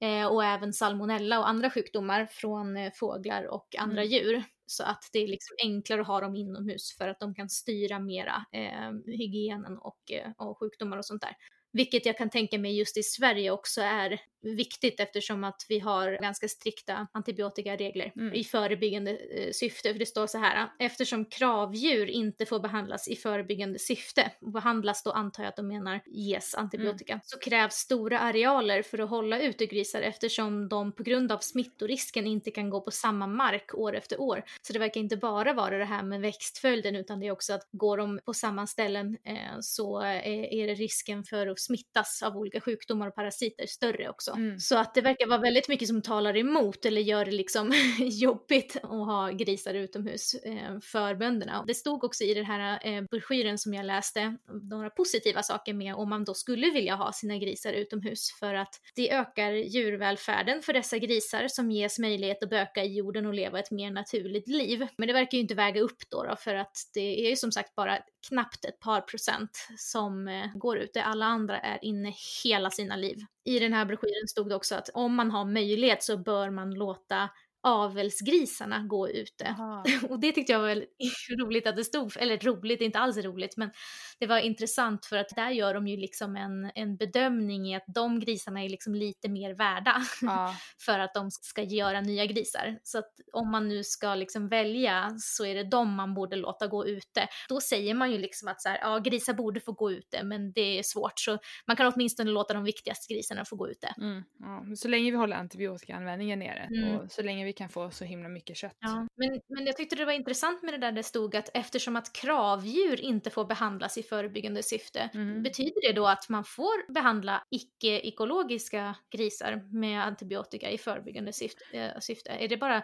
Eh, och även salmonella och andra sjukdomar från eh, fåglar och andra mm. djur. Så att det är liksom enklare att ha dem inomhus för att de kan styra mera eh, hygienen och, eh, och sjukdomar och sånt där. Vilket jag kan tänka mig just i Sverige också är viktigt eftersom att vi har ganska strikta antibiotikaregler mm. i förebyggande eh, syfte. För det står så här, eftersom kravdjur inte får behandlas i förebyggande syfte, behandlas då antar jag att de menar ges antibiotika, mm. så krävs stora arealer för att hålla ute grisar eftersom de på grund av smittorisken inte kan gå på samma mark år efter år. Så det verkar inte bara vara det här med växtföljden utan det är också att går de på samma ställen eh, så är, är det risken för smittas av olika sjukdomar och parasiter större också. Mm. Så att det verkar vara väldigt mycket som talar emot eller gör det liksom jobbigt att ha grisar utomhus eh, för bönderna. Det stod också i den här eh, broschyren som jag läste några positiva saker med om man då skulle vilja ha sina grisar utomhus för att det ökar djurvälfärden för dessa grisar som ges möjlighet att böka i jorden och leva ett mer naturligt liv. Men det verkar ju inte väga upp då, då för att det är ju som sagt bara knappt ett par procent som eh, går ute. Alla andra är inne hela sina liv. I den här broschyren stod det också att om man har möjlighet så bör man låta avelsgrisarna gå ute. Och det tyckte jag var roligt att det stod, eller roligt, inte alls roligt, men det var intressant för att där gör de ju liksom en, en bedömning i att de grisarna är liksom lite mer värda ja. för att de ska göra nya grisar. Så att om man nu ska liksom välja så är det de man borde låta gå ute. Då säger man ju liksom att så här, ja, grisar borde få gå ute, men det är svårt så man kan åtminstone låta de viktigaste grisarna få gå ute. Mm, ja. Så länge vi håller antibiotikaanvändningen nere mm. och så länge vi kan få så himla mycket kött. Ja, men, men jag tyckte det var intressant med det där det stod att eftersom att kravdjur inte får behandlas i förebyggande syfte, mm. betyder det då att man får behandla icke-ekologiska grisar med antibiotika i förebyggande syfte? Eh, syfte? Är det bara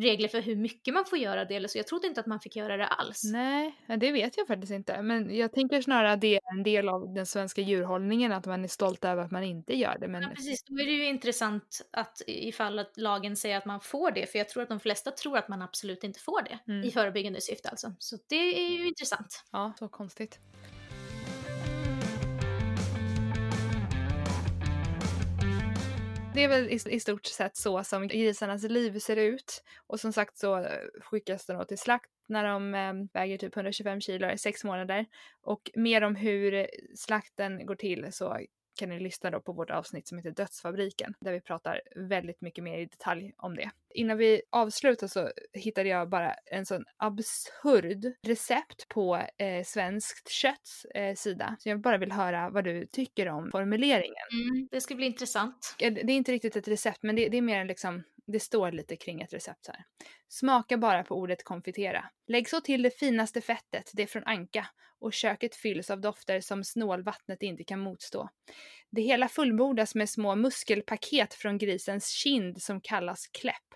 regler för hur mycket man får göra det eller så. Jag trodde inte att man fick göra det alls. Nej, det vet jag faktiskt inte. Men jag tänker snarare att det är en del av den svenska djurhållningen, att man är stolt över att man inte gör det. Men... Ja, precis. Då är det ju intressant att ifall att lagen säger att man får det, för jag tror att de flesta tror att man absolut inte får det mm. i förebyggande syfte alltså. Så det är ju intressant. Ja, så konstigt. Det är väl i, stort sett så som grisarnas liv ser ut. Och som sagt så eh, skickas de då till slakt när de eh, väger typ 125 kilo i sex månader. Och mer om hur slakten går till så kan ni lyssna då på vårt avsnitt som heter Dödsfabriken där vi pratar väldigt mycket mer i detalj om det. Innan vi avslutar så hittade jag bara en sån absurd recept på eh, Svenskt Kötts eh, sida. Så jag bara vill höra vad du tycker om formuleringen. Mm, det ska bli intressant. Det är inte riktigt ett recept men det, det är mer en liksom det står lite kring ett recept här. Smaka bara på ordet konfitera. Lägg så till det finaste fettet, det från anka, och köket fylls av dofter som snålvattnet inte kan motstå. Det hela fullbordas med små muskelpaket från grisens kind som kallas kläpp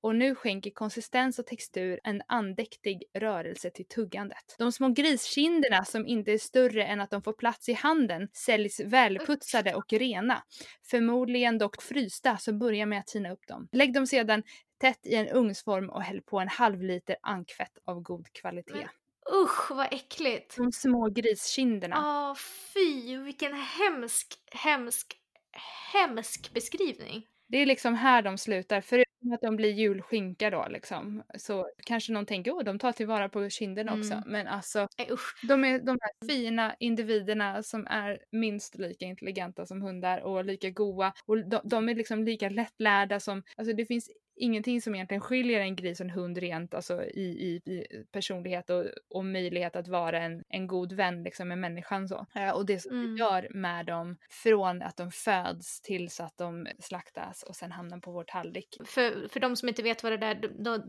och nu skänker konsistens och textur en andäktig rörelse till tuggandet. De små griskinderna som inte är större än att de får plats i handen säljs välputsade och rena. Förmodligen dock frysta, så börja med att tina upp dem. Lägg dem sedan tätt i en ugnsform och häll på en halv liter ankfett av god kvalitet. Men, usch vad äckligt! De små griskinderna. Ja, fy vilken hemsk, hemsk, hemsk beskrivning. Det är liksom här de slutar. Förutom att de blir julskinka då liksom. Så kanske någon tänker, åh de tar tillvara på kinden också. Mm. Men alltså, usch. de är de här fina individerna som är minst lika intelligenta som hundar och lika goa. Och de, de är liksom lika lättlärda som, alltså det finns ingenting som egentligen skiljer en gris och en hund rent alltså, i, i, i personlighet och, och, möjlighet att vara en, en god vän liksom, med människan. Så. Eh, och det som mm. vi gör med dem från att de föds tills att de slaktas och sen hamnar på vår tallrik. För, för de som inte vet vad det där,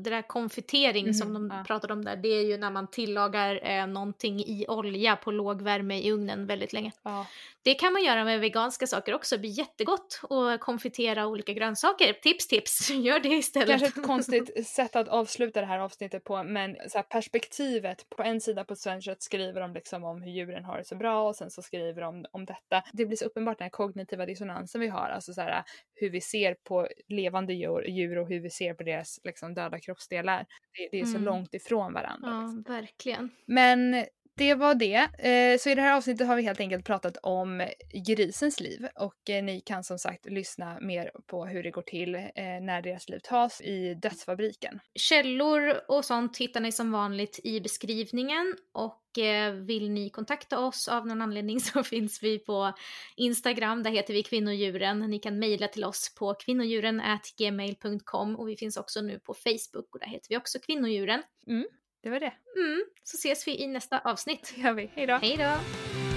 det där konfitering mm, som de ja. pratade om där, det är ju när man tillagar eh, någonting i olja på låg värme i ugnen väldigt länge. Ja. Det kan man göra med veganska saker också, det blir jättegott att konfitera olika grönsaker. Tips tips, gör det istället. Kanske ett konstigt sätt att avsluta det här avsnittet på men så perspektivet på en sida på Svenskt skriver de liksom om hur djuren har det så bra och sen så skriver de om detta. Det blir så uppenbart den här kognitiva dissonansen vi har, alltså så här, hur vi ser på levande djur, djur och hur vi ser på deras liksom, döda kroppsdelar. Det, det är så mm. långt ifrån varandra. Ja, liksom. verkligen. Men det var det. Eh, så i det här avsnittet har vi helt enkelt pratat om grisens liv och eh, ni kan som sagt lyssna mer på hur det går till eh, när deras liv tas i dödsfabriken. Källor och sånt hittar ni som vanligt i beskrivningen och vill ni kontakta oss av någon anledning så finns vi på Instagram, där heter vi kvinnodjuren. Ni kan mejla till oss på kvinnodjuren.gmail.com och vi finns också nu på Facebook och där heter vi också kvinnodjuren. Mm. Det var det. Mm, så ses vi i nästa avsnitt. Det gör vi. Hej då. Hej då.